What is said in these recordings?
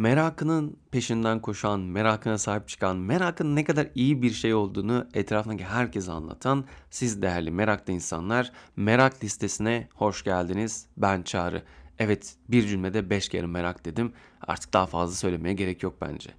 merakının peşinden koşan, merakına sahip çıkan, merakın ne kadar iyi bir şey olduğunu etrafındaki herkese anlatan siz değerli meraklı insanlar merak listesine hoş geldiniz. Ben Çağrı. Evet bir cümlede 5 kere merak dedim. Artık daha fazla söylemeye gerek yok bence.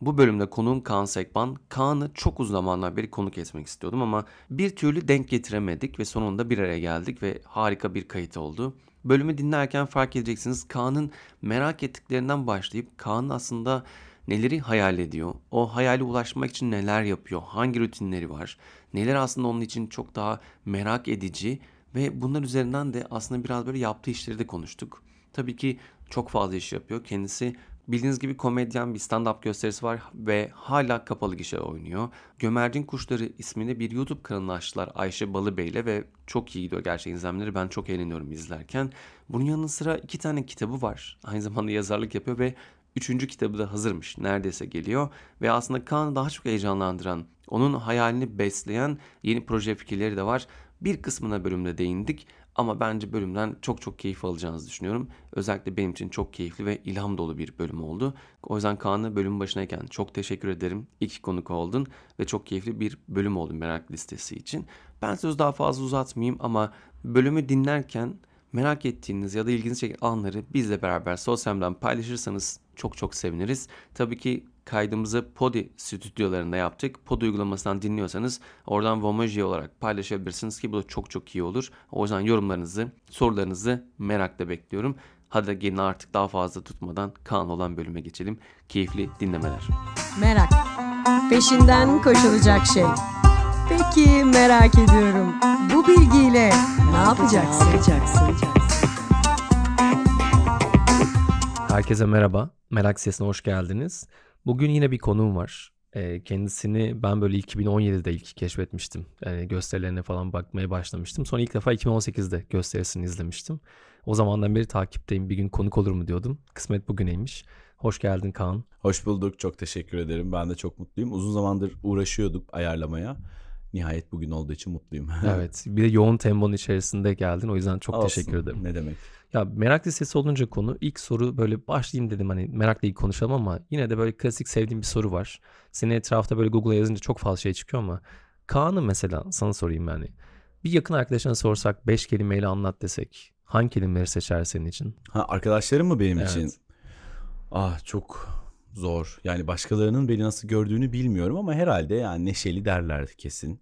Bu bölümde konuğum Kaan Sekban. Kaan'ı çok uzun zamandan beri konuk etmek istiyordum ama bir türlü denk getiremedik ve sonunda bir araya geldik ve harika bir kayıt oldu. Bölümü dinlerken fark edeceksiniz. Kaan'ın merak ettiklerinden başlayıp Kaan aslında neleri hayal ediyor, o hayale ulaşmak için neler yapıyor, hangi rutinleri var, neler aslında onun için çok daha merak edici? Ve bunlar üzerinden de aslında biraz böyle yaptığı işleri de konuştuk. Tabii ki çok fazla iş yapıyor. Kendisi Bildiğiniz gibi komedyen bir stand-up gösterisi var ve hala kapalı gişe oynuyor. Gömercin Kuşları isminde bir YouTube kanalını açtılar Ayşe Balıbey ile ve çok iyi gidiyor gerçekten izlemleri. Ben çok eğleniyorum izlerken. Bunun yanı sıra iki tane kitabı var. Aynı zamanda yazarlık yapıyor ve üçüncü kitabı da hazırmış. Neredeyse geliyor. Ve aslında Kaan'ı daha çok heyecanlandıran, onun hayalini besleyen yeni proje fikirleri de var. Bir kısmına bölümde değindik. Ama bence bölümden çok çok keyif alacağınızı düşünüyorum. Özellikle benim için çok keyifli ve ilham dolu bir bölüm oldu. O yüzden Kaan'a bölüm başındayken çok teşekkür ederim. İki konuk oldun ve çok keyifli bir bölüm oldu merak listesi için. Ben söz daha fazla uzatmayayım ama bölümü dinlerken merak ettiğiniz ya da ilginizi çeken anları bizle beraber sosyal medyadan paylaşırsanız çok çok seviniriz. Tabii ki kaydımızı Podi stüdyolarında yaptık. Podi uygulamasından dinliyorsanız oradan Vomoji olarak paylaşabilirsiniz ki bu da çok çok iyi olur. O yüzden yorumlarınızı, sorularınızı merakla bekliyorum. Hadi gelin artık daha fazla tutmadan kan olan bölüme geçelim. Keyifli dinlemeler. Merak. Peşinden koşulacak şey. Peki merak ediyorum. Bu bilgiyle ne yapacaksın? Ne yapacaksın? Herkese merhaba. Merak Sesi'ne hoş geldiniz. Bugün yine bir konuğum var. E, kendisini ben böyle 2017'de ilk keşfetmiştim. Yani gösterilerine falan bakmaya başlamıştım. Sonra ilk defa 2018'de gösterisini izlemiştim. O zamandan beri takipteyim. Bir gün konuk olur mu diyordum. Kısmet bugüneymiş. Hoş geldin Kaan. Hoş bulduk. Çok teşekkür ederim. Ben de çok mutluyum. Uzun zamandır uğraşıyorduk ayarlamaya. Nihayet bugün olduğu için mutluyum. evet. Bir de yoğun tembonun içerisinde geldin. O yüzden çok Olsun. teşekkür ederim. Ne demek. Ya merak listesi olunca konu ilk soru böyle başlayayım dedim hani merakla ilgili konuşalım ama yine de böyle klasik sevdiğim bir soru var. Senin etrafta böyle Google'a yazınca çok fazla şey çıkıyor ama Kaan'ı mesela sana sorayım yani. Bir yakın arkadaşına sorsak 5 kelimeyle anlat desek hangi kelimeleri seçer senin için? Ha arkadaşlarım mı benim Evet. için? Ah çok zor. Yani başkalarının beni nasıl gördüğünü bilmiyorum ama herhalde yani neşeli derler kesin.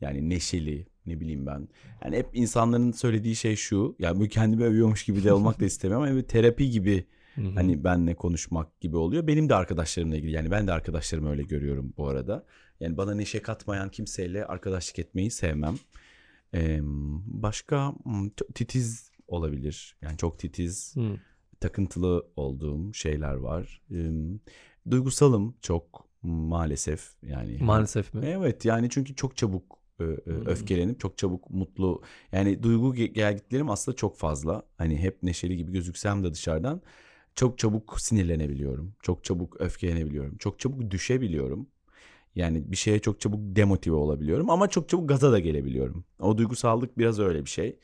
Yani neşeli ne bileyim ben. Yani hep insanların söylediği şey şu. Yani bu kendimi övüyormuş gibi de olmak da istemiyorum ama bir terapi gibi. Hani benle konuşmak gibi oluyor. Benim de arkadaşlarımla ilgili yani ben de arkadaşlarımı öyle görüyorum bu arada. Yani bana neşe katmayan kimseyle arkadaşlık etmeyi sevmem. Ee, başka hmm, titiz olabilir. Yani çok titiz, takıntılı olduğum şeyler var. Ee, duygusalım çok maalesef yani. Maalesef mi? Evet yani çünkü çok çabuk öfkelenip çok çabuk mutlu yani duygu ge- gelgitlerim aslında çok fazla. Hani hep neşeli gibi gözüksem de dışarıdan çok çabuk sinirlenebiliyorum. Çok çabuk öfkelenebiliyorum. Çok çabuk düşebiliyorum. Yani bir şeye çok çabuk demotive olabiliyorum ama çok çabuk gaza da gelebiliyorum. O duygusallık biraz öyle bir şey.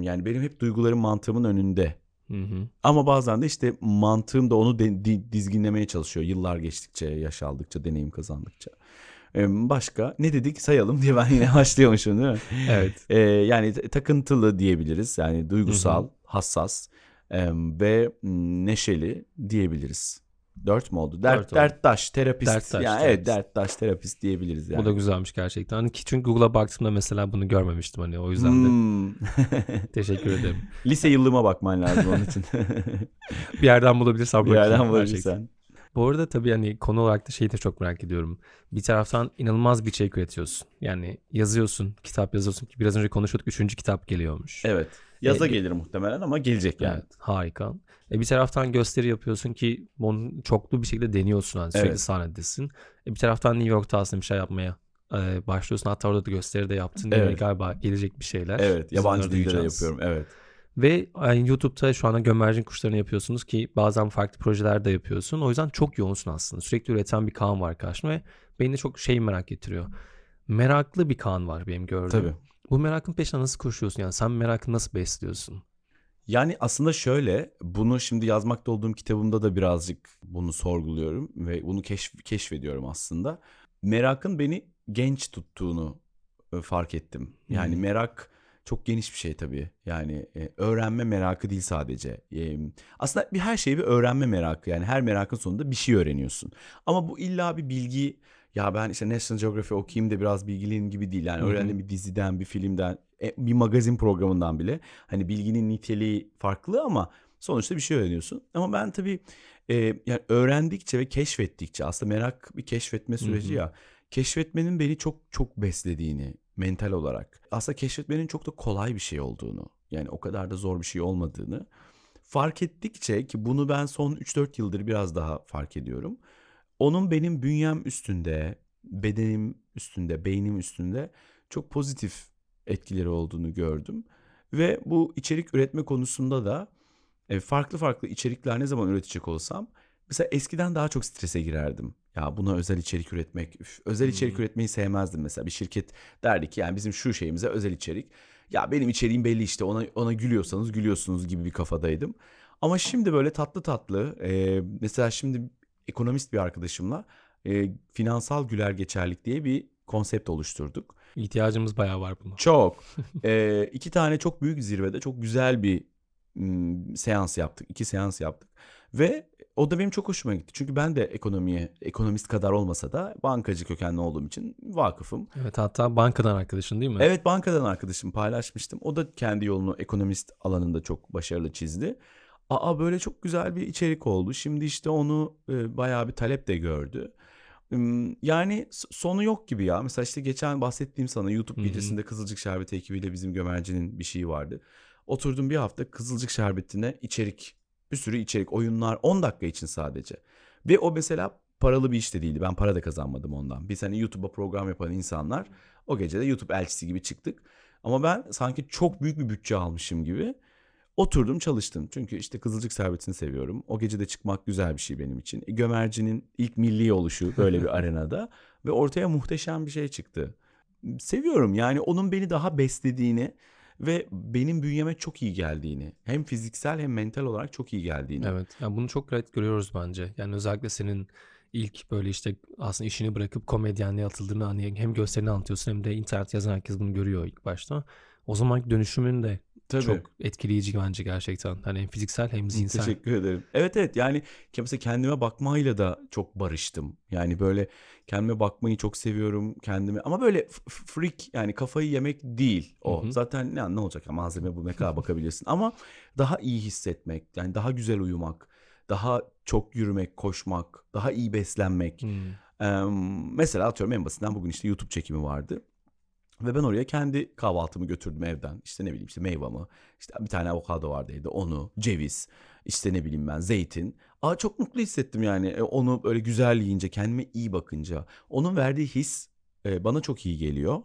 Yani benim hep duygularım mantığımın önünde. Hı hı. Ama bazen de işte mantığım da onu de- di- dizginlemeye çalışıyor. Yıllar geçtikçe, yaş aldıkça, deneyim kazandıkça. Ee, Başka ne dedik sayalım diye ben yine başlıyormuşum değil mi? Evet. Ee, yani takıntılı diyebiliriz. Yani duygusal, hassas em, ve neşeli diyebiliriz. Dört mü oldu? Dert, Dört derttaş, terapist. Derttaş, yani terapist. evet derttaş, terapist diyebiliriz yani. Bu da güzelmiş gerçekten. Hani ki çünkü Google'a baktığımda mesela bunu görmemiştim hani o yüzden de Hmm. teşekkür ederim. Lise yıllığıma bakman lazım onun için. Bir yerden bulabilirsem bir yerden bulabilirsen. Bu arada tabii hani konu olarak da şeyi de çok merak ediyorum. Bir taraftan inanılmaz bir içerik üretiyorsun. Yani yazıyorsun, kitap yazıyorsun ki biraz önce konuşuyorduk üçüncü kitap geliyormuş. Evet. Yaza E, gelir muhtemelen ama gelecek yani. Evet, harika. E bir taraftan gösteri yapıyorsun ki bunu çoklu bir şekilde deniyorsun hani sürekli Evet. sahnedesin. E bir taraftan New York'ta aslında bir şey yapmaya e, başlıyorsun. Hatta orada da gösteri de yaptın. Evet. Galiba gelecek bir şeyler. Evet, yabancı dilde de yapıyorum. Evet. Ve yani YouTube'da şu anda gömercin kuşlarını yapıyorsunuz ki bazen farklı projeler de yapıyorsun. O yüzden çok yoğunsun aslında. Sürekli üreten bir Kaan var karşımda ve beni de çok şey merak ettiriyor. Meraklı bir Kaan var benim gördüğüm. Tabii. Bu merakın peşine nasıl koşuyorsun? Yani sen merakını nasıl besliyorsun? Yani aslında şöyle, bunu şimdi yazmakta olduğum kitabımda da birazcık bunu sorguluyorum ve bunu keşf keşfediyorum aslında. Merakın beni genç tuttuğunu e, fark ettim. Yani Hmm. merak çok geniş bir şey tabii. Yani e, öğrenme merakı değil sadece. E, aslında bir her şey bir öğrenme merakı. Yani her merakın sonunda bir şey öğreniyorsun. Ama bu illa bir bilgi ya ben işte National Geography okuyayım da biraz bilgiliyim gibi değil. Yani öğrendiğim bir diziden, bir filmden, e, bir magazin programından bile hani bilginin niteliği farklı ama sonuçta bir şey öğreniyorsun. Ama ben tabii e, yani öğrendikçe ve keşfettikçe aslında merak bir keşfetme süreci hı. ya. Keşfetmenin beni çok çok beslediğini mental olarak. Aslında keşfetmenin çok da kolay bir şey olduğunu. Yani o kadar da zor bir şey olmadığını fark ettikçe ki bunu ben son 3-4 yıldır biraz daha fark ediyorum. Onun benim bünyem üstünde, bedenim üstünde, beynim üstünde çok pozitif etkileri olduğunu gördüm. Ve bu içerik üretme konusunda da e, farklı farklı içerikler ne zaman üretecek olsam mesela eskiden daha çok strese girerdim. Ya buna özel içerik üretmek, üf, özel içerik Hmm. üretmeyi sevmezdim mesela. Bir şirket derdi ki yani bizim şu şeyimize özel içerik. Ya benim içeriğim belli işte ona ona gülüyorsanız gülüyorsunuz gibi bir kafadaydım. Ama şimdi böyle tatlı tatlı e, mesela şimdi ekonomist bir arkadaşımla e, finansal güler geçerlik diye bir konsept oluşturduk. İhtiyacımız bayağı var buna. Çok. e, iki tane çok büyük zirvede çok güzel bir m, seans yaptık. iki seans yaptık. Ve o da benim çok hoşuma gitti. Çünkü ben de ekonomiye, ekonomist kadar olmasa da bankacı kökenli olduğum için vakıfım. Evet hatta bankadan arkadaşın değil mi? Evet bankadan arkadaşım paylaşmıştım. O da kendi yolunu ekonomist alanında çok başarılı çizdi. Aa böyle çok güzel bir içerik oldu. Şimdi işte onu e, bayağı bir talep de gördü. Yani sonu yok gibi ya. Mesela işte geçen bahsettiğim sana YouTube gecesinde Kızılcık Şerbeti ekibiyle bizim gömercinin bir şeyi vardı. Oturdum bir hafta Kızılcık Şerbeti'ne içerik, bir sürü içerik, oyunlar 10 dakika için sadece. Ve o mesela paralı bir iş de değildi. Ben para da kazanmadım ondan. Biz hani YouTube'a program yapan insanlar o gece de YouTube elçisi gibi çıktık. Ama ben sanki çok büyük bir bütçe almışım gibi oturdum çalıştım. Çünkü işte Kızılcık Şerbeti'ni seviyorum. O gece de çıkmak güzel bir şey benim için. E, Gömerci'nin ilk milli oluşu böyle bir arenada ve ortaya muhteşem bir şey çıktı. Seviyorum yani onun beni daha beslediğini ve benim bünyeme çok iyi geldiğini hem fiziksel hem mental olarak çok iyi geldiğini. Evet. Yani bunu çok net görüyoruz bence. Yani özellikle senin ilk böyle işte aslında işini bırakıp komedyenliğe atıldığını hani hem gösterini anlatıyorsun hem de internet yazan herkes bunu görüyor ilk başta. O zamanki dönüşümün de Tabii. çok etkileyici bence gerçekten. Hani hem fiziksel hem zihinsel. Teşekkür ederim. Evet evet yani mesela kendime bakmayla da çok barıştım. Yani böyle kendime bakmayı çok seviyorum kendime ama böyle freak yani kafayı yemek değil o. Hı hı. Zaten ne, ne olacak ya malzeme bu ne kadar bakabilirsin ama daha iyi hissetmek yani daha güzel uyumak, daha çok yürümek, koşmak, daha iyi beslenmek. Hmm. Eee, mesela atıyorum en basitinden bugün işte YouTube çekimi vardı. Ve ben oraya kendi kahvaltımı götürdüm evden. İşte ne bileyim işte meyvamı. işte bir tane avokado vardı evde onu. Ceviz. işte ne bileyim ben zeytin. Aa çok mutlu hissettim yani. E, onu böyle güzel yiyince kendime iyi bakınca. Onun verdiği his e, bana çok iyi geliyor.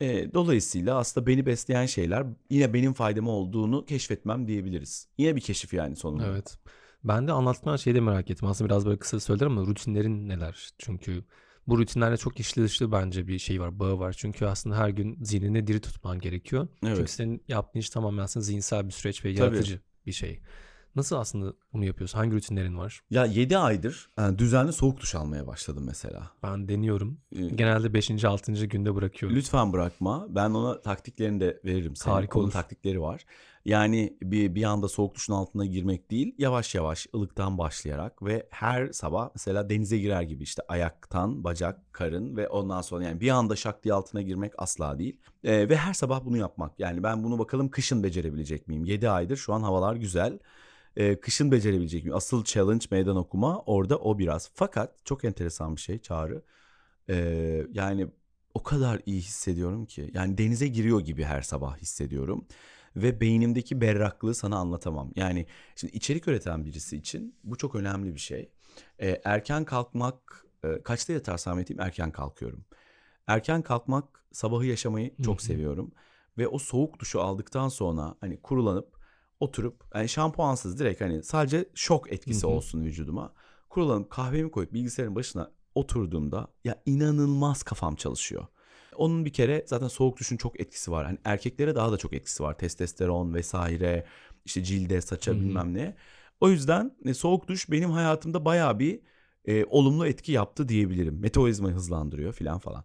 E, dolayısıyla aslında beni besleyen şeyler yine benim faydama olduğunu keşfetmem diyebiliriz. Yine bir keşif yani sonunda. Evet. Ben de anlattığın şeyi de merak ettim. Aslında biraz böyle kısa söylerim ama rutinlerin neler? Çünkü bu rutinlerle çok içli dışlı bence bir şey var, bağı var. Çünkü aslında her gün zihnini diri tutman gerekiyor. Çünkü Evet. senin yaptığın iş tamamen aslında zihinsel bir süreç ve Tabii. yaratıcı bir şey. Nasıl aslında bunu yapıyorsun? Hangi rutinlerin var? Ya 7 aydır e, düzenli soğuk duş almaya başladım mesela. Ben deniyorum. E, Genelde 5. 6. günde bırakıyorum. Lütfen bırakma. Ben ona taktiklerini de veririm. Harika Onun olur. taktikleri var. Yani bir, bir anda soğuk duşun altına girmek değil, yavaş yavaş ılıktan başlayarak ve her sabah mesela denize girer gibi işte ayaktan, bacak, karın ve ondan sonra yani bir anda şak diye altına girmek asla değil. Ee, ve her sabah bunu yapmak. Yani ben bunu bakalım kışın becerebilecek miyim? 7 aydır şu an havalar güzel. Ee, kışın becerebilecek miyim? Asıl challenge meydan okuma orada o biraz. Fakat çok enteresan bir şey Çağrı. Ee, yani o kadar iyi hissediyorum ki. Yani denize giriyor gibi her sabah hissediyorum. Ve beynimdeki berraklığı sana anlatamam. Yani şimdi içerik üreten birisi için bu çok önemli bir şey. Ee, erken kalkmak, e, kaçta yatarsam yatayım erken kalkıyorum. Erken kalkmak, sabahı yaşamayı çok seviyorum. Ve o soğuk duşu aldıktan sonra hani kurulanıp oturup yani şampuansız direkt hani sadece şok etkisi olsun vücuduma. Kurulanıp kahvemi koyup bilgisayarın başına oturduğumda ya inanılmaz kafam çalışıyor. Onun bir kere zaten soğuk duşun çok etkisi var. Hani erkeklere daha da çok etkisi var. Testosteron vesaire. işte cilde, saça Hı hı. bilmem ne. O yüzden e, soğuk duş benim hayatımda bayağı bir e, olumlu etki yaptı diyebilirim. Metabolizmayı hızlandırıyor filan falan.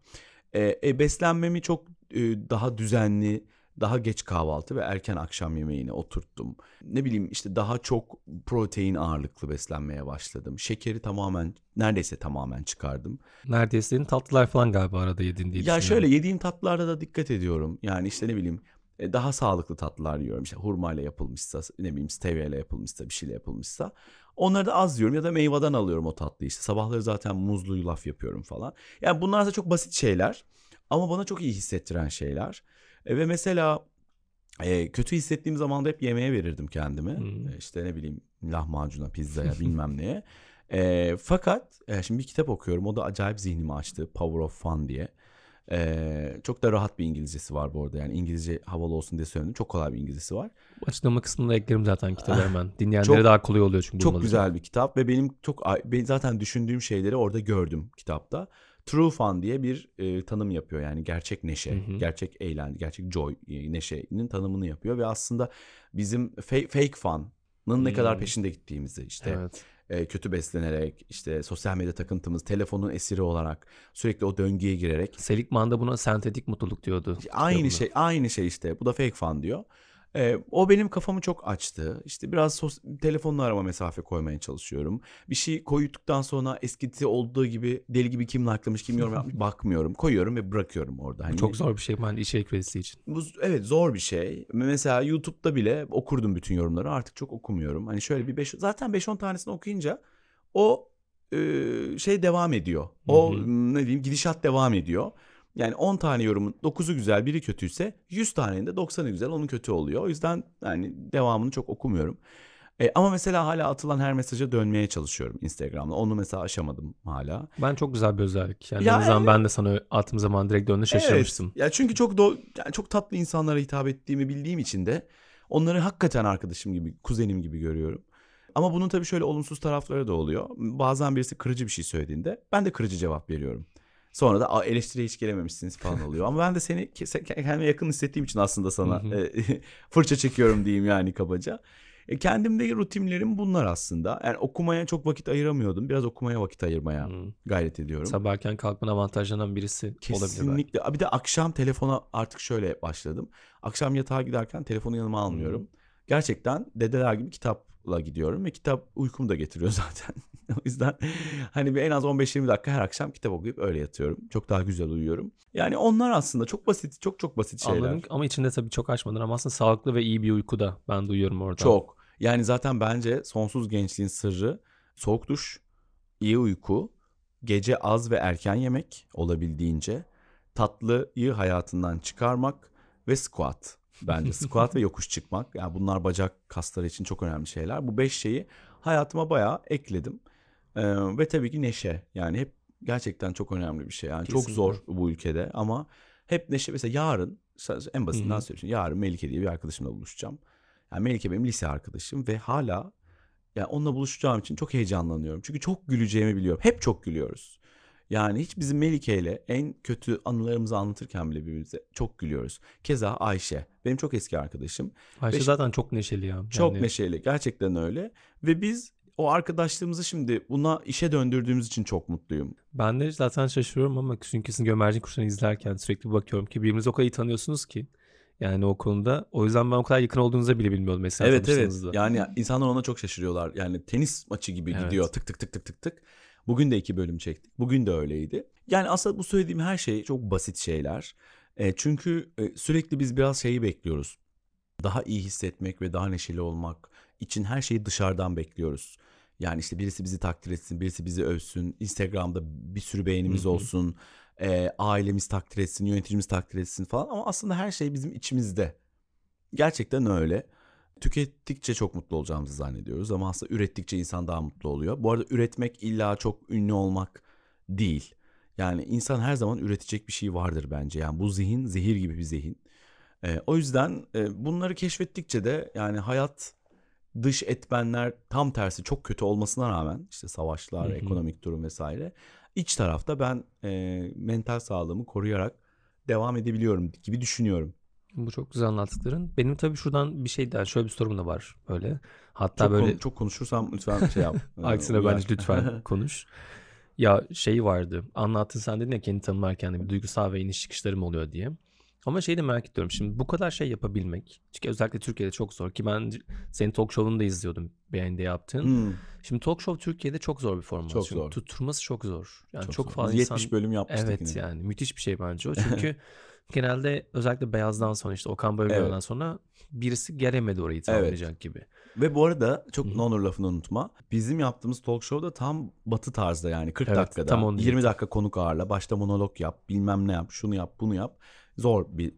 E, e, beslenmemi çok e, daha düzenli, daha geç kahvaltı ve erken akşam yemeğine oturttum. Ne bileyim işte daha çok protein ağırlıklı beslenmeye başladım. Şekeri tamamen neredeyse tamamen çıkardım. Neredeyse senin tatlılar falan galiba arada yedin diye Ya şöyle yediğim tatlılarda da dikkat ediyorum. Yani işte ne bileyim e, daha sağlıklı tatlılar yiyorum. İşte hurma ile yapılmışsa, ne bileyim stevia ile yapılmışsa, bir şeyle yapılmışsa. Onları da az yiyorum ya da meyveden alıyorum o tatlıyı. İşte sabahları zaten muzlu yulaf yapıyorum falan. Yani bunlar da çok basit şeyler ama bana çok iyi hissettiren şeyler. E, ve mesela e, kötü hissettiğim zaman da hep yemeğe verirdim kendimi. Hmm. E, işte ne bileyim lahmacuna, pizzaya bilmem neye. E, fakat e, şimdi bir kitap okuyorum. O da acayip zihnimi açtı. Power of Fun diye. E, çok da rahat bir İngilizcesi var bu arada. Yani İngilizce havalı olsun diye söyledim. Çok kolay bir İngilizcesi var. Açıklama kısmında eklerim zaten kitabı hemen. Dinleyenlere Çok- daha kolay oluyor çünkü Çok güzel bir kitap ve benim çok ben zaten düşündüğüm şeyleri orada gördüm kitapta. True fun diye bir e, tanım yapıyor yani gerçek neşe, Hı hı. gerçek eğlence, gerçek joy, e, neşenin tanımını yapıyor ve aslında bizim fa- fake fun'ın ne kadar Hmm. peşinde gittiğimizi işte Evet. e, kötü beslenerek, işte sosyal medya takıntımız, telefonun esiri olarak sürekli o döngüye girerek Seligman da buna sentetik mutluluk diyordu. Aynı kitabında. şey, aynı şey işte. Bu da fake fan diyor. Ee, o benim kafamı çok açtı. İşte biraz sos- telefonla arama mesafe koymaya çalışıyorum. Bir şey koyduktan sonra eskisi olduğu gibi deli gibi kim likelamış kim yorum yapmış bakmıyorum. Koyuyorum ve bırakıyorum orada. Hani Çok zor bir şey bence içerik üreticisi için. bu evet zor bir şey. Mesela YouTube'da bile okurdum bütün yorumları. Artık çok okumuyorum. Hani şöyle bir beş, zaten 5-10 tanesini okuyunca o e, şey devam ediyor. O Hı hı. m, ne diyeyim gidişat devam ediyor. Yani 10 tane yorumun 9'u güzel, biri kötüyse 100 tanenin de 90'ı güzel, onun kötü oluyor. O yüzden yani devamını çok okumuyorum. E, ama mesela hala atılan her mesaja dönmeye çalışıyorum Instagram'da. Onu mesela aşamadım hala. Ben çok güzel bir özellik. Yani Ya evet. ben de sana attığım zaman direkt döndü şaşırmıştım. Evet. Ya çünkü çok do yani çok tatlı insanlara hitap ettiğimi bildiğim için de onları hakikaten arkadaşım gibi, kuzenim gibi görüyorum. Ama bunun tabii şöyle olumsuz tarafları da oluyor. Bazen birisi kırıcı bir şey söylediğinde ben de kırıcı cevap veriyorum. Sonra da "Aa, eleştiriye hiç gelememişsiniz falan oluyor. Ama ben de seni ke- kendime yakın hissettiğim için aslında sana e, fırça çekiyorum diyeyim yani kabaca. E, kendimdeki rutinlerim bunlar aslında. Yani okumaya çok vakit ayıramıyordum. Biraz okumaya vakit ayırmaya Hmm. gayret ediyorum. Sabah erken kalkmanın avantajlarından birisi olabilir belki. Kesinlikle. Bir de akşam telefona artık şöyle başladım. Akşam yatağa giderken telefonu yanıma almıyorum. Gerçekten dedeler gibi kitapla gidiyorum ve kitap uykumu da getiriyor zaten. o yüzden hani bir en az 15-20 dakika her akşam kitap okuyup öyle yatıyorum. Çok daha güzel uyuyorum. Yani onlar aslında çok basit, çok çok basit şeyler. Anladım ama içinde tabii çok açmadın ama aslında sağlıklı ve iyi bir uyku da ben duyuyorum orada. Çok. Yani zaten bence sonsuz gençliğin sırrı soğuk duş, iyi uyku, gece az ve erken yemek olabildiğince, tatlıyı hayatından çıkarmak ve squat. Bence squat ve yokuş çıkmak. Yani bunlar bacak kasları için çok önemli şeyler. Bu beş şeyi hayatıma bayağı ekledim. Ee, ve tabii ki neşe. Yani hep gerçekten çok önemli bir şey. Yani çok Kesinlikle. zor bu ülkede ama hep neşe. Mesela yarın en basitinden söyleyeyim. Yarın Melike diye bir arkadaşımla buluşacağım. Yani Melike benim lise arkadaşım ve hala yani onunla buluşacağım için çok heyecanlanıyorum. Çünkü çok güleceğimi biliyorum. Hep çok gülüyoruz. Yani hiç bizim Melike ile en kötü anılarımızı anlatırken bile birbirimize çok gülüyoruz. Keza Ayşe. Benim çok eski arkadaşım. Ayşe Beş- zaten çok neşeli ya. Çok Yani neşeli. Gerçekten öyle. Ve biz o arkadaşlığımızı şimdi buna işe döndürdüğümüz için çok mutluyum. Ben de zaten şaşırıyorum ama çünkü sizin gömercin kuşlarını izlerken sürekli bakıyorum ki birbirinizi o kadar iyi tanıyorsunuz ki. Yani o konuda. O yüzden ben o kadar yakın olduğunuzu bile bilmiyordum mesela evet evet. Yani insanlar ona çok şaşırıyorlar. Yani tenis maçı gibi Evet. gidiyor tık tık tık tık tık tık. Bugün de iki bölüm çektik. Bugün de öyleydi. Yani aslında bu söylediğim her şey çok basit şeyler. E, çünkü e, sürekli biz biraz şeyi bekliyoruz. Daha iyi hissetmek ve daha neşeli olmak için her şeyi dışarıdan bekliyoruz. Yani işte birisi bizi takdir etsin, birisi bizi övsün, Instagram'da bir sürü beğenimiz olsun, e, ailemiz takdir etsin, yöneticimiz takdir etsin falan. Ama aslında her şey bizim içimizde. Gerçekten öyle. Tükettikçe çok mutlu olacağımızı zannediyoruz ama aslında ürettikçe insan daha mutlu oluyor. Bu arada üretmek illa çok ünlü olmak değil. Yani insan her zaman üretecek bir şey vardır bence. Yani bu zihin zehir gibi bir zihin. Ee, o yüzden e, bunları keşfettikçe de yani hayat dış etmenler tam tersi çok kötü olmasına rağmen işte savaşlar, Hı hı. ekonomik durum vesaire iç tarafta ben e, mental sağlığımı koruyarak devam edebiliyorum gibi düşünüyorum. Bu çok güzel anlattıkların. Benim tabii şuradan bir şey daha şöyle bir sorum da var böyle. Hatta Çok, böyle konu- çok konuşursam lütfen şey yap. Ee, aksine uyar. bence lütfen konuş. Ya şey vardı. Anlattın sen dedin ya kendi tanımlarken de bir duygusal ve iniş çıkışlarım oluyor diye. Ama şeyi de merak ediyorum. Şimdi bu kadar şey yapabilmek. Çünkü özellikle Türkiye'de çok zor. Ki ben senin talk show'unu da izliyordum beğendi yaptığın. Hmm, Şimdi talk show Türkiye'de çok zor bir format. Çok Çünkü zor. Tutturması çok zor. Yani çok, çok zor. fazla Biz insan 70 bölüm yapmıştık Evet yine. yani müthiş bir şey bence o. Çünkü genelde özellikle Beyaz'dan sonra işte Okan Bayülgen'den Evet. sonra birisi gelemedi orayı tamamlayacak gibi. Ve bu arada çok Hı hı. ne olur lafını unutma. Bizim yaptığımız talk show'da tam batı tarzda yani 40 Evet, dakikada tam onu 20 diyecektim. dakika konuk ağırla. Başta monolog yap, bilmem ne yap, şunu yap, bunu yap. Zor bir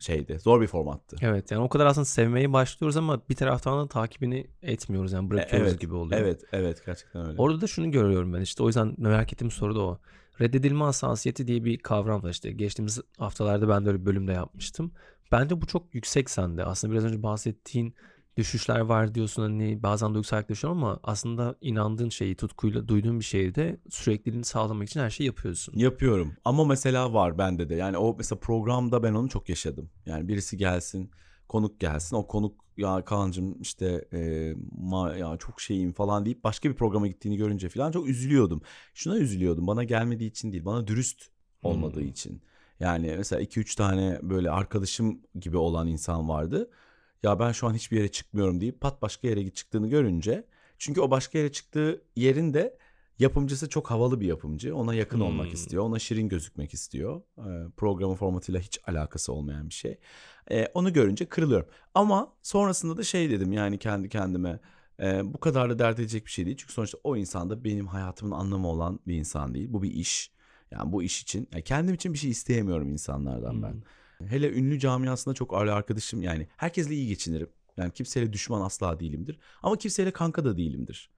şeydi. Zor bir formattı. Evet yani o kadar aslında sevmeye başlıyoruz ama bir taraftan da takibini etmiyoruz yani bırakıyoruz evet, gibi oluyor. Evet, evet gerçekten öyle. Orada da şunu görüyorum ben işte o yüzden merak ettiğim soru da o. Reddedilme hassasiyeti diye bir kavram var işte. Geçtiğimiz haftalarda ben de öyle bir bölümde yapmıştım. Bence bu çok yüksek sende. Aslında biraz önce bahsettiğin düşüşler var diyorsun hani bazen duygusal yaklaşıyorsun ama aslında inandığın şeyi tutkuyla duyduğun bir şeyde sürekliliğini sağlamak için her şeyi yapıyorsun. Yapıyorum ama mesela var bende de. Yani o mesela programda ben onu çok yaşadım. Yani birisi gelsin, konuk gelsin. O konuk ya Kaan'cığım işte e, ma- ya çok şeyim falan deyip başka bir programa gittiğini görünce falan çok üzülüyordum. Şuna üzülüyordum. Bana gelmediği için değil, bana dürüst olmadığı Hmm. için. Yani mesela 2-3 tane böyle arkadaşım gibi olan insan vardı. Ya ben şu an hiçbir yere çıkmıyorum deyip pat başka yere git çıktığını görünce. Çünkü o başka yere çıktığı yerin de yapımcısı çok havalı bir yapımcı. Ona yakın olmak Hmm. istiyor. Ona şirin gözükmek istiyor. Ee, programın formatıyla hiç alakası olmayan bir şey. Ee, onu görünce kırılıyorum. Ama sonrasında da şey dedim yani kendi kendime. e, bu kadar da dert edecek bir şey değil. Çünkü sonuçta o insan da benim hayatımın anlamı olan bir insan değil. Bu bir iş. Yani bu iş için. yani kendim için bir şey isteyemiyorum insanlardan ben. Hele ünlü camiasında çok aile arkadaşım yani herkesle iyi geçinirim. Yani kimseyle düşman asla değilimdir. Ama kimseyle kanka da değilimdir.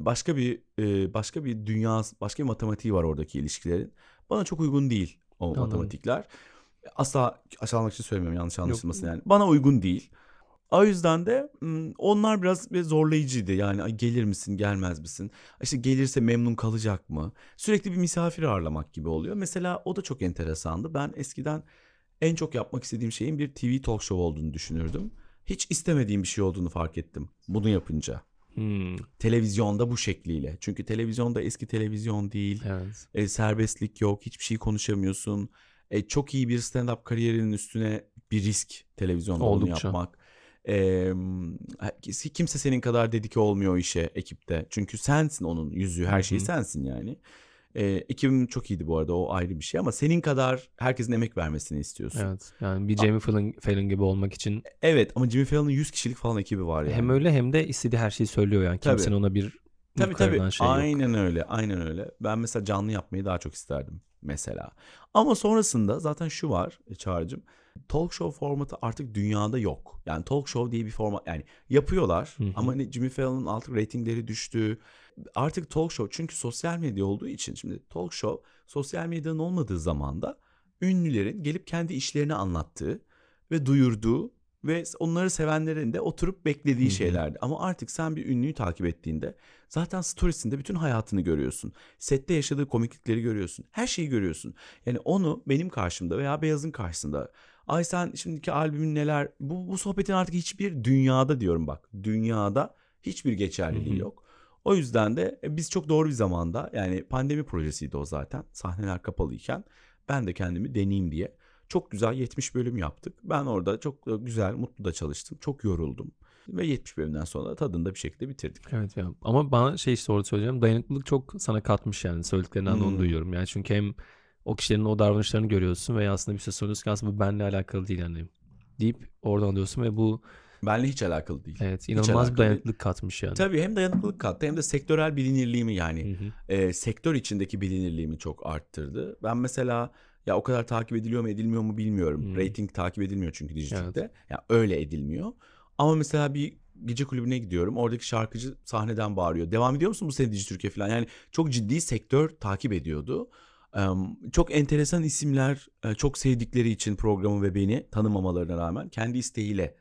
Başka bir e, başka bir dünya, başka bir matematiği var oradaki ilişkilerin. Bana çok uygun değil o Anladım. matematikler. Asla aşağılamak için söylemiyorum yanlış anlaşılmasın yani. Bana uygun değil. O yüzden de onlar biraz bir zorlayıcıydı. Yani "Ay, gelir misin, gelmez misin? İşte gelirse memnun kalacak mı? Sürekli bir misafir ağırlamak gibi oluyor. Mesela o da çok enteresandı. Ben eskiden en çok yapmak istediğim şeyin bir TV talk show olduğunu düşünürdüm. Hiç istemediğim bir şey olduğunu fark ettim bunu yapınca. Hmm, Televizyonda bu şekliyle. Çünkü televizyonda eski televizyon değil. evet. E, serbestlik yok. Hiçbir şey konuşamıyorsun. E, çok iyi bir stand-up kariyerinin üstüne bir risk televizyonda onu Oldukça. yapmak. E, kimse senin kadar dedike olmuyor o işe ekipte. Çünkü sensin onun yüzü, her şeyi sensin yani. E, ekibim çok iyiydi bu arada o ayrı bir şey ama senin kadar herkesin emek vermesini istiyorsun. Evet, Evet. Yani bir Jamie Fallon, Fallon gibi olmak için ama Jimmy Fallon'ın 100 kişilik falan ekibi var yani. hem öyle hem de istediği her şeyi söylüyor yani. Tabii. Kimsenin ona bir Tabii tabii. şey yok. aynen öyle. Aynen öyle. Ben mesela canlı yapmayı daha çok isterdim mesela. Ama sonrasında zaten şu var e, Çağrı'cığım. Talk show formatı artık dünyada yok. Yani talk show diye bir format yani yapıyorlar Hı hı. ama hani Jimmy Fallon'ın artık reytingleri düştü. Artık talk show çünkü sosyal medya olduğu için şimdi talk show sosyal medyanın olmadığı zamanda ünlülerin gelip kendi işlerini anlattığı ve duyurduğu ve onları sevenlerin de oturup beklediği Hı hı. şeylerdi. Ama artık sen bir ünlüyü takip ettiğinde zaten storiesinde bütün hayatını görüyorsun. Sette yaşadığı komiklikleri görüyorsun. Her şeyi görüyorsun. Yani onu benim karşımda veya Beyaz'ın karşısında ay sen şimdiki albümün neler bu, bu sohbetin artık hiçbir dünyada diyorum bak dünyada hiçbir geçerliliği Hı hı. yok. O yüzden de e, biz çok doğru bir zamanda yani pandemi projesiydi o zaten sahneler kapalıyken ben de kendimi deneyeyim diye çok güzel 70 bölüm yaptık. Ben orada çok e, güzel mutlu da çalıştım çok yoruldum ve 70 bölümden sonra da tadında bir şekilde bitirdik. Evet ya. Ama bana şey işte orada söyleyeceğim. Dayanıklılık çok sana katmış yani. Söylediklerinden de onu Hmm. duyuyorum. Yani çünkü hem o kişilerin o davranışlarını görüyorsun ve aslında bir şey söylüyorsun ki aslında bu benimle alakalı değil yani. Deyip oradan alıyorsun ve bu Benle hiç alakalı değil. evet inanılmaz bir değil. dayanıklılık katmış yani. Tabii hem dayanıklılık kattı hem de sektörel bilinirliğimi yani Hı hı. e, sektör içindeki bilinirliğimi çok arttırdı. Ben mesela ya o kadar takip ediliyor mu edilmiyor mu bilmiyorum. Hmm. Rating takip edilmiyor çünkü dijitalde. Ya öyle edilmiyor. Ama mesela bir gece kulübüne gidiyorum. Oradaki şarkıcı sahneden bağırıyor. Devam ediyor musun bu sene Dijitürk'e falan? Yani çok ciddi sektör takip ediyordu. Çok enteresan isimler e, çok sevdikleri için programı ve beni tanımamalarına rağmen kendi isteğiyle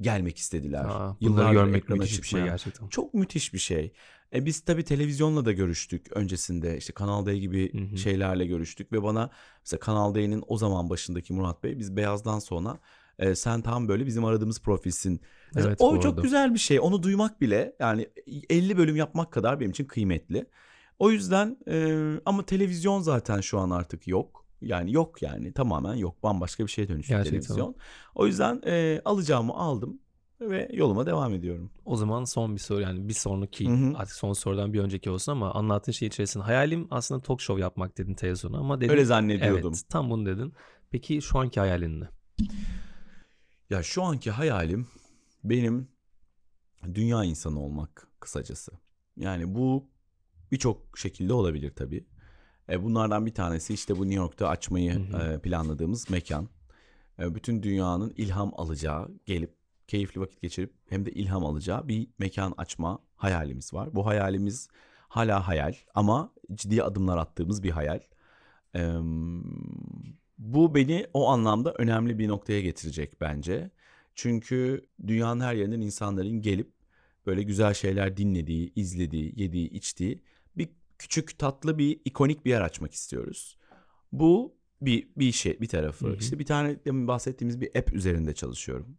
gelmek istediler. Aa, Yıllardır görmek müthiş bir şey çıkmayan. gerçekten. Çok müthiş bir şey. E biz tabii televizyonla da görüştük öncesinde. İşte Kanal D gibi Hı hı. şeylerle görüştük ve bana mesela Kanal D'nin o zaman başındaki Murat Bey biz Beyaz'dan sonra E, sen tam böyle bizim aradığımız profilsin. Mesela Evet, o çok arada. güzel bir şey. Onu duymak bile yani 50 bölüm yapmak kadar benim için kıymetli. O yüzden e, ama televizyon zaten şu an artık yok. Yani yok yani tamamen yok. Bambaşka bir şeye dönüştü Gerçekten. televizyon. O yüzden e, alacağımı aldım ve yoluma devam ediyorum. O zaman son bir soru yani bir sonraki Hı hı. artık son sorudan bir önceki olsun ama anlattığın şey içerisinde hayalim aslında talk show yapmak dedin televizyona ama dedin Öyle zannediyordum. evet tam bunu dedin. Peki şu anki hayalin ne? Ya şu anki hayalim benim dünya insanı olmak kısacası. Yani bu birçok şekilde olabilir tabii. E, bunlardan bir tanesi işte bu New York'ta açmayı Hı hı. e, planladığımız mekan. E, bütün dünyanın ilham alacağı, gelip keyifli vakit geçirip hem de ilham alacağı bir mekan açma hayalimiz var. Bu hayalimiz hala hayal ama ciddi adımlar attığımız bir hayal. E, bu beni o anlamda önemli bir noktaya getirecek bence. Çünkü dünyanın her yerinden insanların gelip böyle güzel şeyler dinlediği, izlediği, yediği, içtiği küçük tatlı bir ikonik bir yer açmak istiyoruz. Bu bir bir şey bir tarafı. Hı hı. İşte bir tane demin bahsettiğimiz bir app üzerinde çalışıyorum.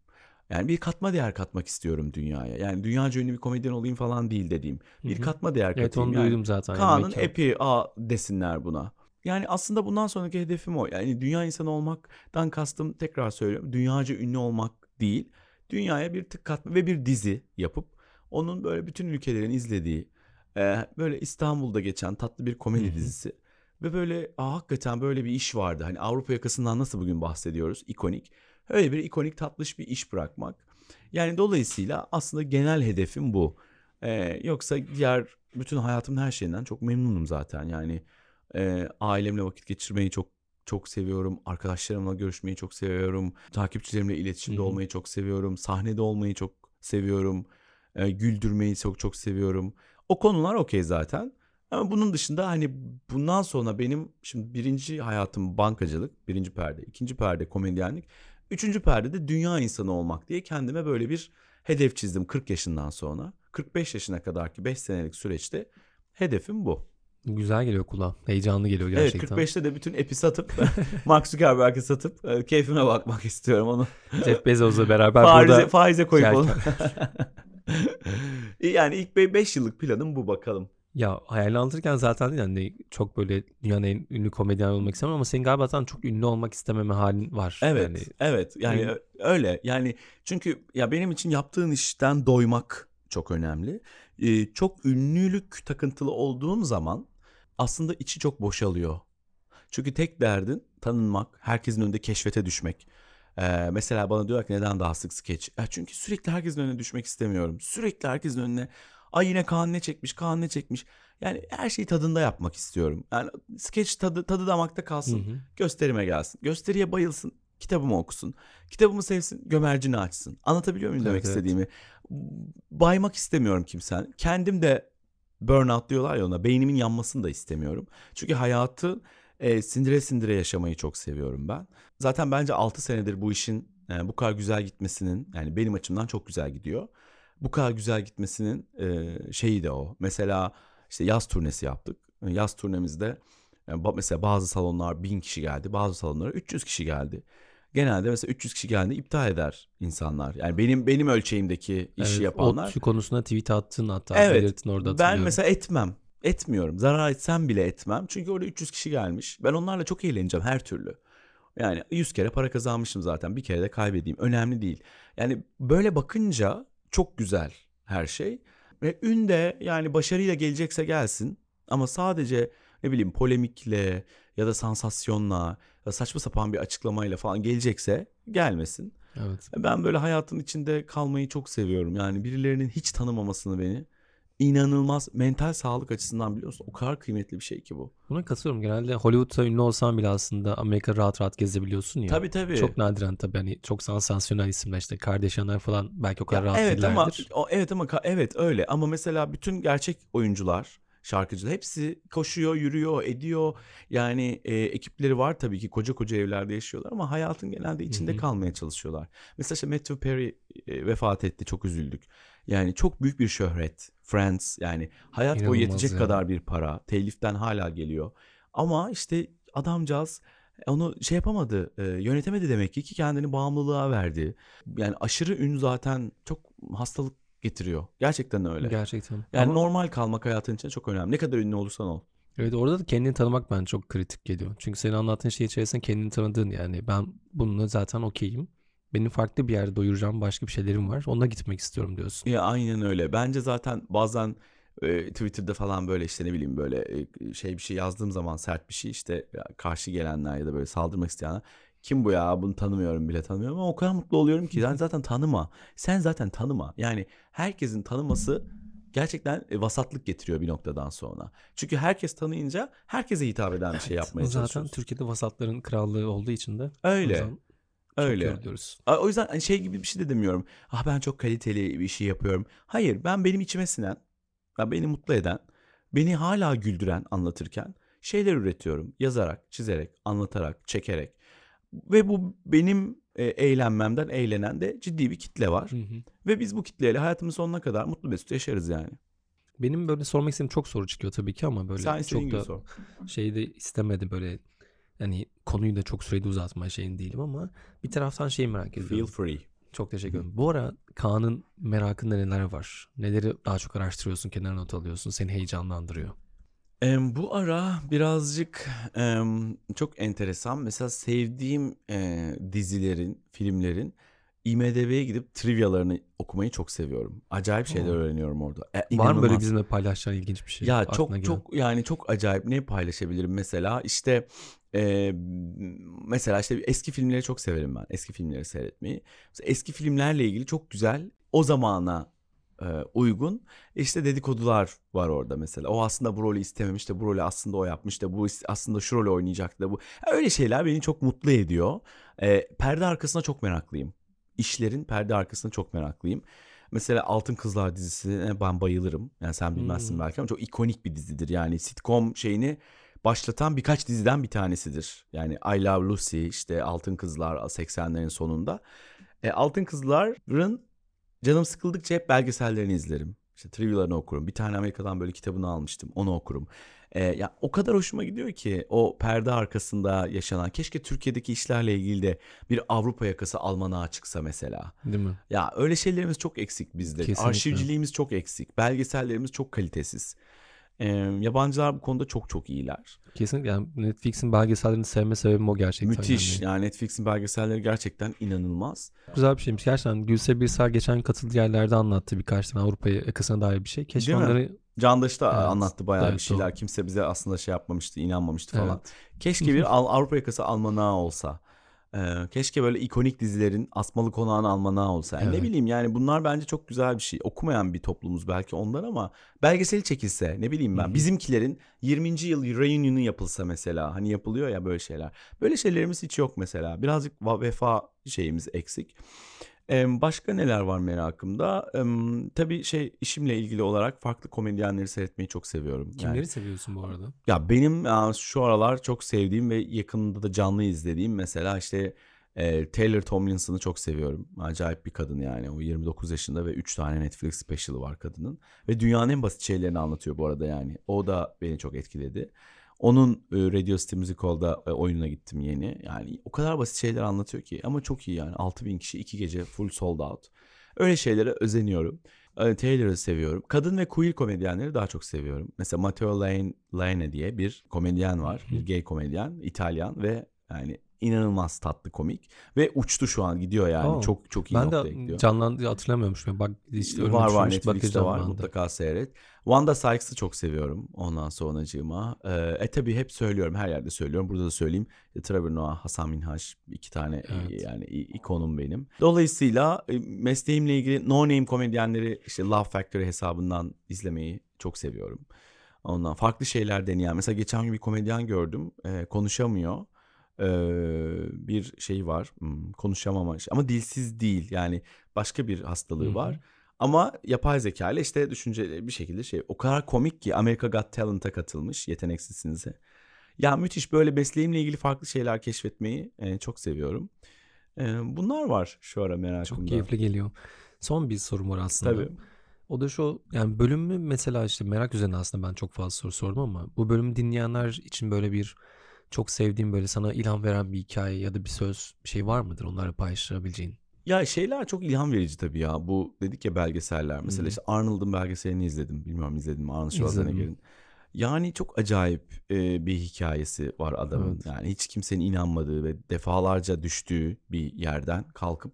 Yani bir katma değer katmak istiyorum dünyaya. Yani dünyaca ünlü bir komedyen olayım falan değil dediğim. Bir Hı hı. katma değer Evet katayım. onu Yani duydum zaten. Kaan'ın epi a desinler buna. Yani aslında bundan sonraki hedefim o. Yani dünya insanı olmaktan kastım tekrar söylüyorum. Dünyaca ünlü olmak değil. Dünyaya bir tık katma ve bir dizi yapıp onun böyle bütün ülkelerin izlediği e, böyle İstanbul'da geçen tatlı bir komedi dizisi. Ve böyle Aa, hakikaten böyle bir iş vardı. Hani Avrupa yakasından nasıl bugün bahsediyoruz? İkonik. Öyle bir ikonik tatlış bir iş bırakmak. Yani dolayısıyla aslında genel hedefim bu. Ee, yoksa diğer bütün hayatımın her şeyinden çok memnunum zaten. Yani e, ailemle vakit geçirmeyi çok çok seviyorum. Arkadaşlarımla görüşmeyi çok seviyorum. Takipçilerimle iletişimde Hı hı. olmayı çok seviyorum. Sahnede olmayı çok seviyorum. E, güldürmeyi çok çok seviyorum. O konular okey zaten. Ama bunun dışında hani bundan sonra benim şimdi birinci hayatım bankacılık, birinci perde, ikinci perde komedyenlik, üçüncü perde de dünya insanı olmak diye kendime böyle bir hedef çizdim 40 yaşından sonra. 45 yaşına kadarki 5 senelik süreçte hedefim bu. Güzel geliyor kulağa. Heyecanlı geliyor Evet gerçekten. 45'te de bütün epi satıp Mark Zuckerberg'i satıp e, keyfime bakmak istiyorum onu. Jeff Bezos'la beraber faize, burada faize koyup onu. yani ilk 5 yıllık planım bu bakalım. Ya hayalini anlatırken zaten yani çok böyle dünyanın en ünlü komedyen olmak istemem ama senin galiba zaten çok ünlü olmak istememe halin var. Evet, Yani evet. Yani Ün- ö- öyle. Yani çünkü ya benim için yaptığın işten doymak çok önemli. Ee, çok ünlülük takıntılı olduğum zaman aslında içi çok boşalıyor. Çünkü tek derdin tanınmak, herkesin önünde keşfete düşmek. Ee, mesela bana diyorlar ki neden daha sık skeç? Ya çünkü sürekli herkesin önüne düşmek istemiyorum. Sürekli herkesin önüne ay yine Kaan ne çekmiş, Kaan ne çekmiş. Yani her şeyi tadında yapmak istiyorum. Yani skeç tadı, tadı damakta Hı kalsın hı. gösterime gelsin. Gösteriye bayılsın. Kitabımı okusun. Kitabımı sevsin. Gömercini açsın. Anlatabiliyor muyum Evet, demek evet. istediğimi? Baymak istemiyorum kimsen. Kendim de burnout diyorlar ya ona. Beynimin yanmasını da istemiyorum. Çünkü hayatı e, sindire sindire yaşamayı çok seviyorum ben. Zaten bence 6 senedir bu işin e, bu kadar güzel gitmesinin yani benim açımdan çok güzel gidiyor. Bu kadar güzel gitmesinin e, şeyi de o. Mesela işte yaz turnesi yaptık. Yaz turnemizde yani ba- mesela bazı salonlar 1000 kişi geldi, bazı salonlara 300 kişi geldi. Genelde mesela 300 kişi geldiğinde iptal eder insanlar. Yani benim benim ölçeğimdeki işi Evet, yapanlar. Şu konusuna tweet attın hatta Evet. belirttin orada Ben mesela etmem. Etmiyorum. Zarar etsem bile etmem. Çünkü orada 300 kişi gelmiş. Ben onlarla çok eğleneceğim her türlü. Yani 100 kere para kazanmışım zaten. Bir kere de kaybedeyim. Önemli değil. Yani böyle bakınca çok güzel her şey. Ve ün de yani başarıyla gelecekse gelsin. Ama sadece ne bileyim polemikle ya da sansasyonla ya saçma sapan bir açıklamayla falan gelecekse gelmesin. Evet. Ben böyle hayatın içinde kalmayı çok seviyorum. Yani birilerinin hiç tanımamasını beni inanılmaz mental sağlık açısından biliyorsun o kadar kıymetli bir şey ki bu. Buna katılıyorum. Genelde Hollywood'da ünlü olsan bile aslında Amerika rahat rahat gezebiliyorsun ya. Tabii tabii. Çok nadiren tabii hani çok sansasyonel isimler işte Kardashianlar falan belki o kadar Ya rahat evet ama o, evet ama evet öyle ama mesela bütün gerçek oyuncular şarkıcılar hepsi koşuyor, yürüyor, ediyor. Yani e, ekipleri var tabii ki koca koca evlerde yaşıyorlar ama hayatın genelde içinde Hı hı. kalmaya çalışıyorlar. Mesela işte Matthew Perry e, vefat etti çok üzüldük. Yani çok büyük bir şöhret. Friends yani hayat boyu İnanılmaz yetecek ya. kadar bir para. Teliften hala geliyor. Ama işte adamcağız Onu şey yapamadı, e, yönetemedi demek ki ki kendini bağımlılığa verdi. Yani aşırı ün zaten çok hastalık getiriyor. Gerçekten öyle. Gerçekten. Yani Ama normal kalmak hayatın içinde çok önemli. Ne kadar ünlü olursan ol. evet orada da kendini tanımak bence çok kritik geliyor. Çünkü senin anlattığın şey içerisinde kendini tanıdığın yani ben bununla zaten okeyim. Benim farklı bir yerde doyuracağım başka bir şeylerim var. Onunla gitmek istiyorum diyorsun. Ya aynen öyle. Bence zaten bazen e, Twitter'da falan böyle işte ne bileyim böyle e, şey bir şey yazdığım zaman sert bir şey işte karşı gelenler ya da böyle saldırmak isteyenler kim bu ya bunu tanımıyorum bile tanımıyorum ama o kadar mutlu oluyorum ki sen zaten tanıma. Sen zaten tanıma. Yani herkesin tanıması gerçekten e, vasatlık getiriyor bir noktadan sonra. Çünkü herkes tanıyınca herkese hitap eden bir şey yapmaya Zaten çalışıyorsun. Türkiye'de vasatların krallığı olduğu için de o Öyle. çok yoruluyoruz. O yüzden hani şey gibi bir şey de demiyorum. Ah ben çok kaliteli bir şey yapıyorum. Hayır ben benim içime sinen, ben beni mutlu eden, beni hala güldüren anlatırken şeyler üretiyorum. Yazarak, çizerek, anlatarak, çekerek. Ve bu benim e, eğlenmemden eğlenen de ciddi bir kitle var. Hı hı. Ve biz bu kitleyle hayatımın sonuna kadar mutlu mesut yaşarız yani. Benim böyle sormak istediğim çok soru çıkıyor tabii ki ama böyle Sen çok da sor. şey de istemedim böyle hani konuyu da çok sürede uzatma şeyin değilim ama bir taraftan şeyi merak Feel ediyorum. free. Çok teşekkür ederim. Bu ara Kaan'ın merakında neler var? Neleri daha çok araştırıyorsun, kenara not alıyorsun, seni heyecanlandırıyor. Em, bu ara birazcık em, çok enteresan. Mesela sevdiğim e, dizilerin, filmlerin IMDb'ye gidip trivyalarını okumayı çok seviyorum. Acayip şeyler Oo. öğreniyorum orada. E, Var mı böyle bizimle paylaşacağın ilginç bir şey? Ya çok gelen? çok yani çok acayip ne paylaşabilirim mesela işte e, mesela işte eski filmleri çok severim ben eski filmleri seyretmeyi mesela eski filmlerle ilgili çok güzel o zamana e, uygun işte dedikodular var orada mesela o aslında bu rolü istememiş de bu rolü aslında o yapmış da bu aslında şu rolü oynayacaktı da bu öyle şeyler beni çok mutlu ediyor E, perde arkasına çok meraklıyım işlerin perde arkasına çok meraklıyım Mesela Altın Kızlar dizisine ben bayılırım. Yani sen bilmezsin Hmm. belki ama çok ikonik bir dizidir. Yani sitcom şeyini başlatan birkaç diziden bir tanesidir. Yani I Love Lucy, işte Altın Kızlar 80'lerin sonunda. E, Altın Kızlar'ın canım sıkıldıkça hep belgesellerini izlerim. İşte trivialarını okurum. Bir tane Amerika'dan böyle kitabını almıştım. Onu okurum. E, ya o kadar hoşuma gidiyor ki o perde arkasında yaşanan. Keşke Türkiye'deki işlerle ilgili de bir Avrupa yakası almanağı çıksa mesela. Değil mi? Ya öyle şeylerimiz çok eksik bizde. Kesinlikle. Arşivciliğimiz çok eksik. Belgesellerimiz çok kalitesiz. Ee, yabancılar bu konuda çok çok iyiler. Kesinlikle yani Netflix'in belgesellerini sevme sebebim o gerçekten. Müthiş. Yani. Yani Netflix'in belgeselleri gerçekten inanılmaz. Güzel bir şeymiş. Gerçekten Gülse Birsel geçen katıldığı yerlerde anlattı birkaç tane Avrupa yakasına dair bir şey. Keşke Değil mi? Candaş da Evet, anlattı bayağı evet, bir şeyler. doğru. Kimse bize aslında şey yapmamıştı, inanmamıştı falan. Evet. Keşke bir Al- Avrupa yakası almanağı olsa. Ee, keşke böyle ikonik dizilerin asmalı konağını almanağı olsa. Yani Evet. Ne bileyim yani bunlar bence çok güzel bir şey. Okumayan bir toplumuz belki ondan ama belgeseli çekilse ne bileyim ben. Hı hı. Bizimkilerin 20. yıl reunionu yapılsa mesela. Hani yapılıyor ya böyle şeyler. Böyle şeylerimiz hiç yok mesela. Birazcık vefa şeyimiz eksik. Başka neler var merakımda? Ee, tabii şey işimle ilgili olarak farklı komedyenleri seyretmeyi çok seviyorum. Yani- kimleri seviyorsun bu arada? ya benim şu aralar çok sevdiğim ve yakında da canlı izlediğim mesela işte e, Taylor Tomlinson'ı çok seviyorum. Acayip bir kadın yani. O 29 yaşında ve 3 tane Netflix special'ı var kadının. Ve dünyanın en basit şeylerini anlatıyor bu arada yani. O da beni çok etkiledi. Onun e, Radio City Music Hall'da e, oyununa gittim yeni. Yani o kadar basit şeyler anlatıyor ki ama çok iyi yani. 6000 kişi 2 gece full sold out. Öyle şeylere özeniyorum. E, Taylor'ı seviyorum. Kadın ve queer komedyenleri daha çok seviyorum. Mesela Matteo Lane, Lane diye bir komedyen var. Bir gay komedyen. İtalyan ve yani inanılmaz tatlı komik. Ve uçtu şu an gidiyor yani. Oo. çok çok iyi Ben noktaya de gidiyor. canlandı hatırlamıyormuşum. Bak işte var var Netflix'te var ben de. mutlaka seyret. Wanda Sykes'ı çok seviyorum ondan sonracığıma. Ee, e tabi hep söylüyorum her yerde söylüyorum burada da söyleyeyim. Trevor Noah, Hasan Minhaj iki tane e, Evet. yani ikonum benim. Dolayısıyla e, mesleğimle ilgili no name komedyenleri işte Love Factory hesabından izlemeyi çok seviyorum. Ondan farklı şeyler deneyen mesela geçen gün bir komedyen gördüm e, konuşamıyor. Bir şey var hmm, konuşamama ama dilsiz değil yani başka bir hastalığı Hı hı. var. Ama yapay zeka ile işte düşünceli bir şekilde şey o kadar komik ki America Got Talent'a katılmış yeteneksizsinize. Ya müthiş böyle mesleğimle ilgili farklı şeyler keşfetmeyi e, çok seviyorum. E, bunlar var şu ara merakımda. Çok keyifli geliyor. Son bir sorum var aslında. Tabii. O da şu yani bölümü mesela işte merak üzerine aslında ben çok fazla soru sordum ama bu bölümü dinleyenler için böyle bir çok sevdiğin böyle sana ilham veren bir hikaye ya da bir söz bir şey var mıdır onlarla paylaşabileceğin? Ya şeyler çok ilham verici tabii ya. Bu dedik ya belgeseller. Mesela hı. işte Arnold'un belgeselini izledim. Bilmiyorum izledim mi Arnold. Schwarzenegger'in. Yani çok acayip e, bir hikayesi var adamın. Evet. Yani hiç kimsenin inanmadığı ve defalarca düştüğü bir yerden kalkıp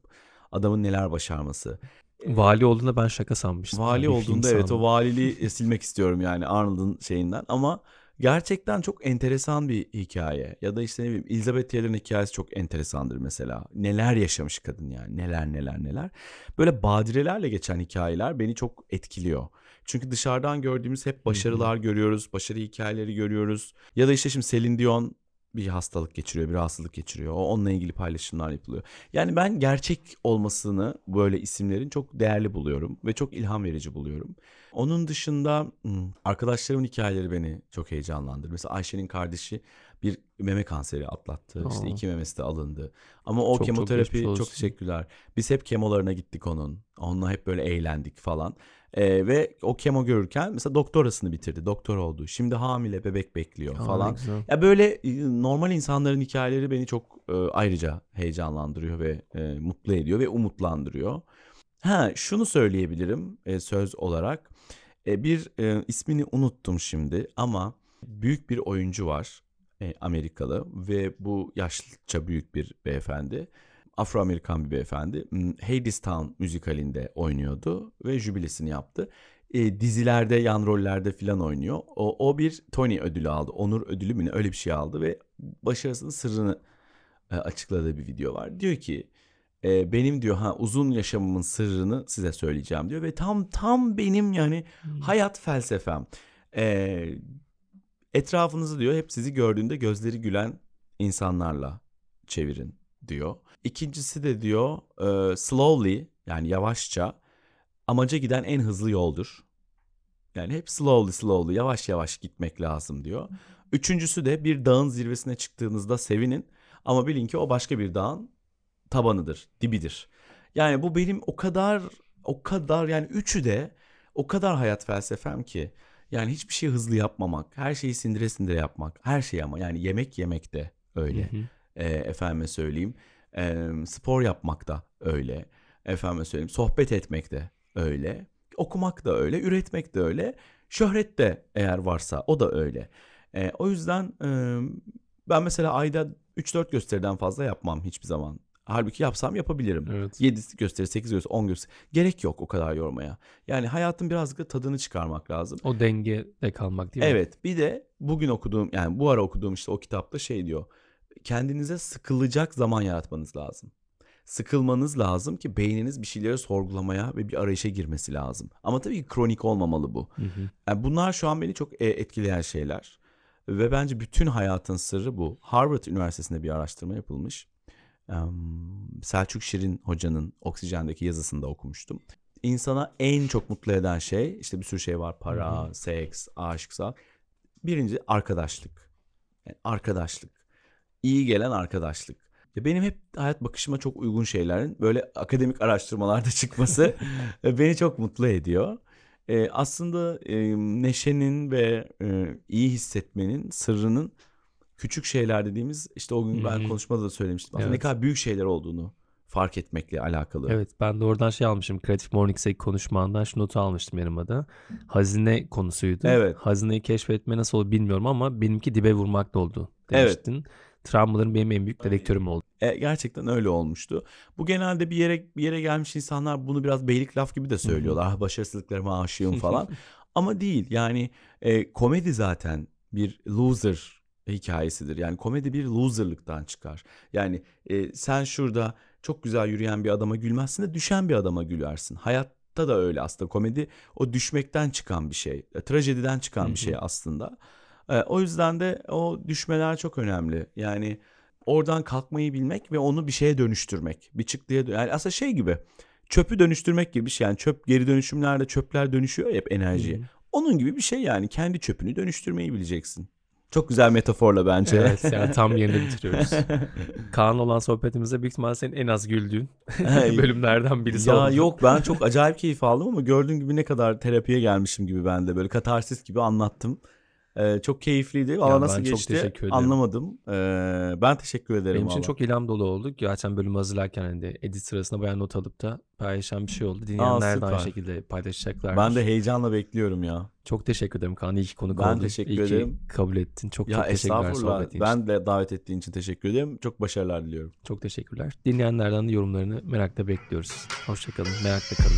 adamın neler başarması. Vali olduğunda ben şaka sanmıştım. Vali Yani olduğunda evet o sandım. valiliği silmek istiyorum yani Arnold'un şeyinden ama gerçekten çok enteresan bir hikaye. Ya da işte ne bileyim Elizabeth Taylor'ın hikayesi çok enteresandır mesela. Neler yaşamış kadın yani neler neler neler. Böyle badirelerle geçen hikayeler beni çok etkiliyor. Çünkü dışarıdan gördüğümüz hep başarılar görüyoruz, başarı hikayeleri görüyoruz. Ya da işte şimdi Celine Dion bir hastalık geçiriyor, bir rahatsızlık geçiriyor. O onunla ilgili paylaşımlar yapılıyor. Yani ben gerçek olmasını böyle isimlerin çok değerli buluyorum ve çok ilham verici buluyorum. Onun dışında hmm, arkadaşlarımın hikayeleri beni çok heyecanlandırır. Mesela Ayşe'nin kardeşi bir meme kanseri atlattı. İşte Aa. iki memesi de alındı. Ama o Çok çok kemoterapi çok, olsun. teşekkürler. Biz hep kemolarına gittik onun. Onunla hep böyle eğlendik falan. Ee, ve o kemo görürken mesela doktorasını bitirdi. Doktor oldu. Şimdi hamile bebek bekliyor Aa, falan. güzel. Ya böyle e, normal insanların hikayeleri beni çok e, ayrıca heyecanlandırıyor ve e, mutlu ediyor ve umutlandırıyor. Ha şunu söyleyebilirim e, söz olarak. E, bir e, ismini unuttum şimdi ama büyük bir oyuncu var e, Amerikalı ve bu yaşlıca büyük bir beyefendi. Afro-Amerikan bir beyefendi. Hadestown müzikalinde oynuyordu ve jübilesini yaptı. E, dizilerde, yan rollerde filan oynuyor. O, o bir Tony ödülü aldı. Onur ödülü mü ne öyle bir şey aldı ve başarısının sırrını e, açıkladığı bir video var. Diyor ki e, benim diyor ha uzun yaşamımın sırrını size söyleyeceğim diyor ve tam tam benim yani hayat felsefem. E, etrafınızı diyor hep sizi gördüğünde gözleri gülen insanlarla çevirin diyor. İkincisi de diyor e, slowly yani yavaşça amaca giden en hızlı yoldur. Yani hep slowly slowly yavaş yavaş gitmek lazım diyor. Üçüncüsü de bir dağın zirvesine çıktığınızda sevinin ama bilin ki o başka bir dağın tabanıdır, dibidir. Yani bu benim o kadar o kadar yani üçü de o kadar hayat felsefem ki yani hiçbir şey hızlı yapmamak, her şeyi sindire sindire yapmak, her şey ama yani yemek yemek de öyle. Hı hı. E, efendime söyleyeyim. E, spor yapmak da öyle. Efendime söyleyeyim. Sohbet etmek de öyle. Okumak da öyle. Üretmek de öyle. Şöhret de eğer varsa o da öyle. E, o yüzden e, ben mesela ayda 3-4 gösteriden fazla yapmam hiçbir zaman. Halbuki yapsam yapabilirim. Evet. 7 gösteri, 8 gösteri, 10 gösteri. Gerek yok o kadar yormaya. Yani hayatın birazcık da tadını çıkarmak lazım. O dengede kalmak değil mi? Evet bir de bugün okuduğum yani bu ara okuduğum işte o kitapta şey diyor. Kendinize sıkılacak zaman yaratmanız lazım. Sıkılmanız lazım ki beyniniz bir şeyleri sorgulamaya ve bir arayışa girmesi lazım. Ama tabii ki kronik olmamalı bu. Hı hı. Yani bunlar şu an beni çok e, etkileyen şeyler. Ve bence bütün hayatın sırrı bu. Harvard Üniversitesi'nde bir araştırma yapılmış. Selçuk Şirin hocanın Oksijen'deki yazısında okumuştum. İnsana en çok mutlu eden şey işte bir sürü şey var. Para, seks, aşksa. Birinci arkadaşlık. Yani arkadaşlık. İyi gelen arkadaşlık. Ya benim hep hayat bakışıma çok uygun şeylerin böyle akademik araştırmalarda çıkması beni çok mutlu ediyor. Ee, aslında e, neşenin ve e, iyi hissetmenin sırrının küçük şeyler dediğimiz işte o gün ben Hı hı. konuşmada da söylemiştim. Aslında ne Evet. kadar büyük şeyler olduğunu fark etmekle alakalı. Evet ben de oradan şey almışım. Creative Mornings'teki konuşmandan şu notu almıştım yanıma da. Hazine konusuydu. Evet. Hazineyi keşfetme nasıl olur bilmiyorum ama benimki dibe vurmakla oldu Evet. demiştin. Travmaların benim en büyük dedektörüm oldu. E, gerçekten öyle olmuştu. Bu genelde bir yere bir yere gelmiş insanlar bunu biraz beylik laf gibi de söylüyorlar. Ah başarısızlıklarıma aşığım falan. Ama değil. Yani e, komedi zaten bir loser hikayesidir. Yani komedi bir loserlıktan çıkar. Yani e, sen şurada çok güzel yürüyen bir adama gülmezsin de düşen bir adama gülersin. Hayatta da öyle aslında. Komedi o düşmekten çıkan bir şey. E, trajediden çıkan bir şey aslında. E, o yüzden de o düşmeler çok önemli. Yani oradan kalkmayı bilmek ve onu bir şeye dönüştürmek. Bir çıktıya yani aslında şey gibi çöpü dönüştürmek gibi bir şey. Yani çöp geri dönüşümlerde çöpler dönüşüyor hep enerjiye. Onun gibi bir şey yani kendi çöpünü dönüştürmeyi bileceksin. Çok güzel metaforla bence. Evet yani tam yerinde bitiriyoruz. Kaan olan sohbetimizde büyük ihtimalle senin en az güldüğün bölümlerden birisi ya oldu. yok ben çok acayip keyif aldım ama gördüğün gibi ne kadar terapiye gelmişim gibi ben de böyle katarsis gibi anlattım. Ee, çok keyifliydi. Valla Ya nasıl ben geçti anlamadım. Ee, ben teşekkür ederim Benim için valla. çok ilham dolu oldu. Gerçekten bölümü hazırlarken hani de edit sırasında bayağı not alıp da paylaşan bir şey oldu. Aa, Dinleyenler de aynı şekilde paylaşacaklardır. Ben de heyecanla bekliyorum ya. Çok teşekkür ederim Kaan. İyi ki konuk Ben oldun. teşekkür İyi ederim. kabul ettin. Çok Ya çok teşekkürler sohbetin için. Ben de davet ettiğin için teşekkür ederim. Çok başarılar diliyorum. Çok teşekkürler. Dinleyenlerden de yorumlarını merakla bekliyoruz. Hoşçakalın. Merakla kalın.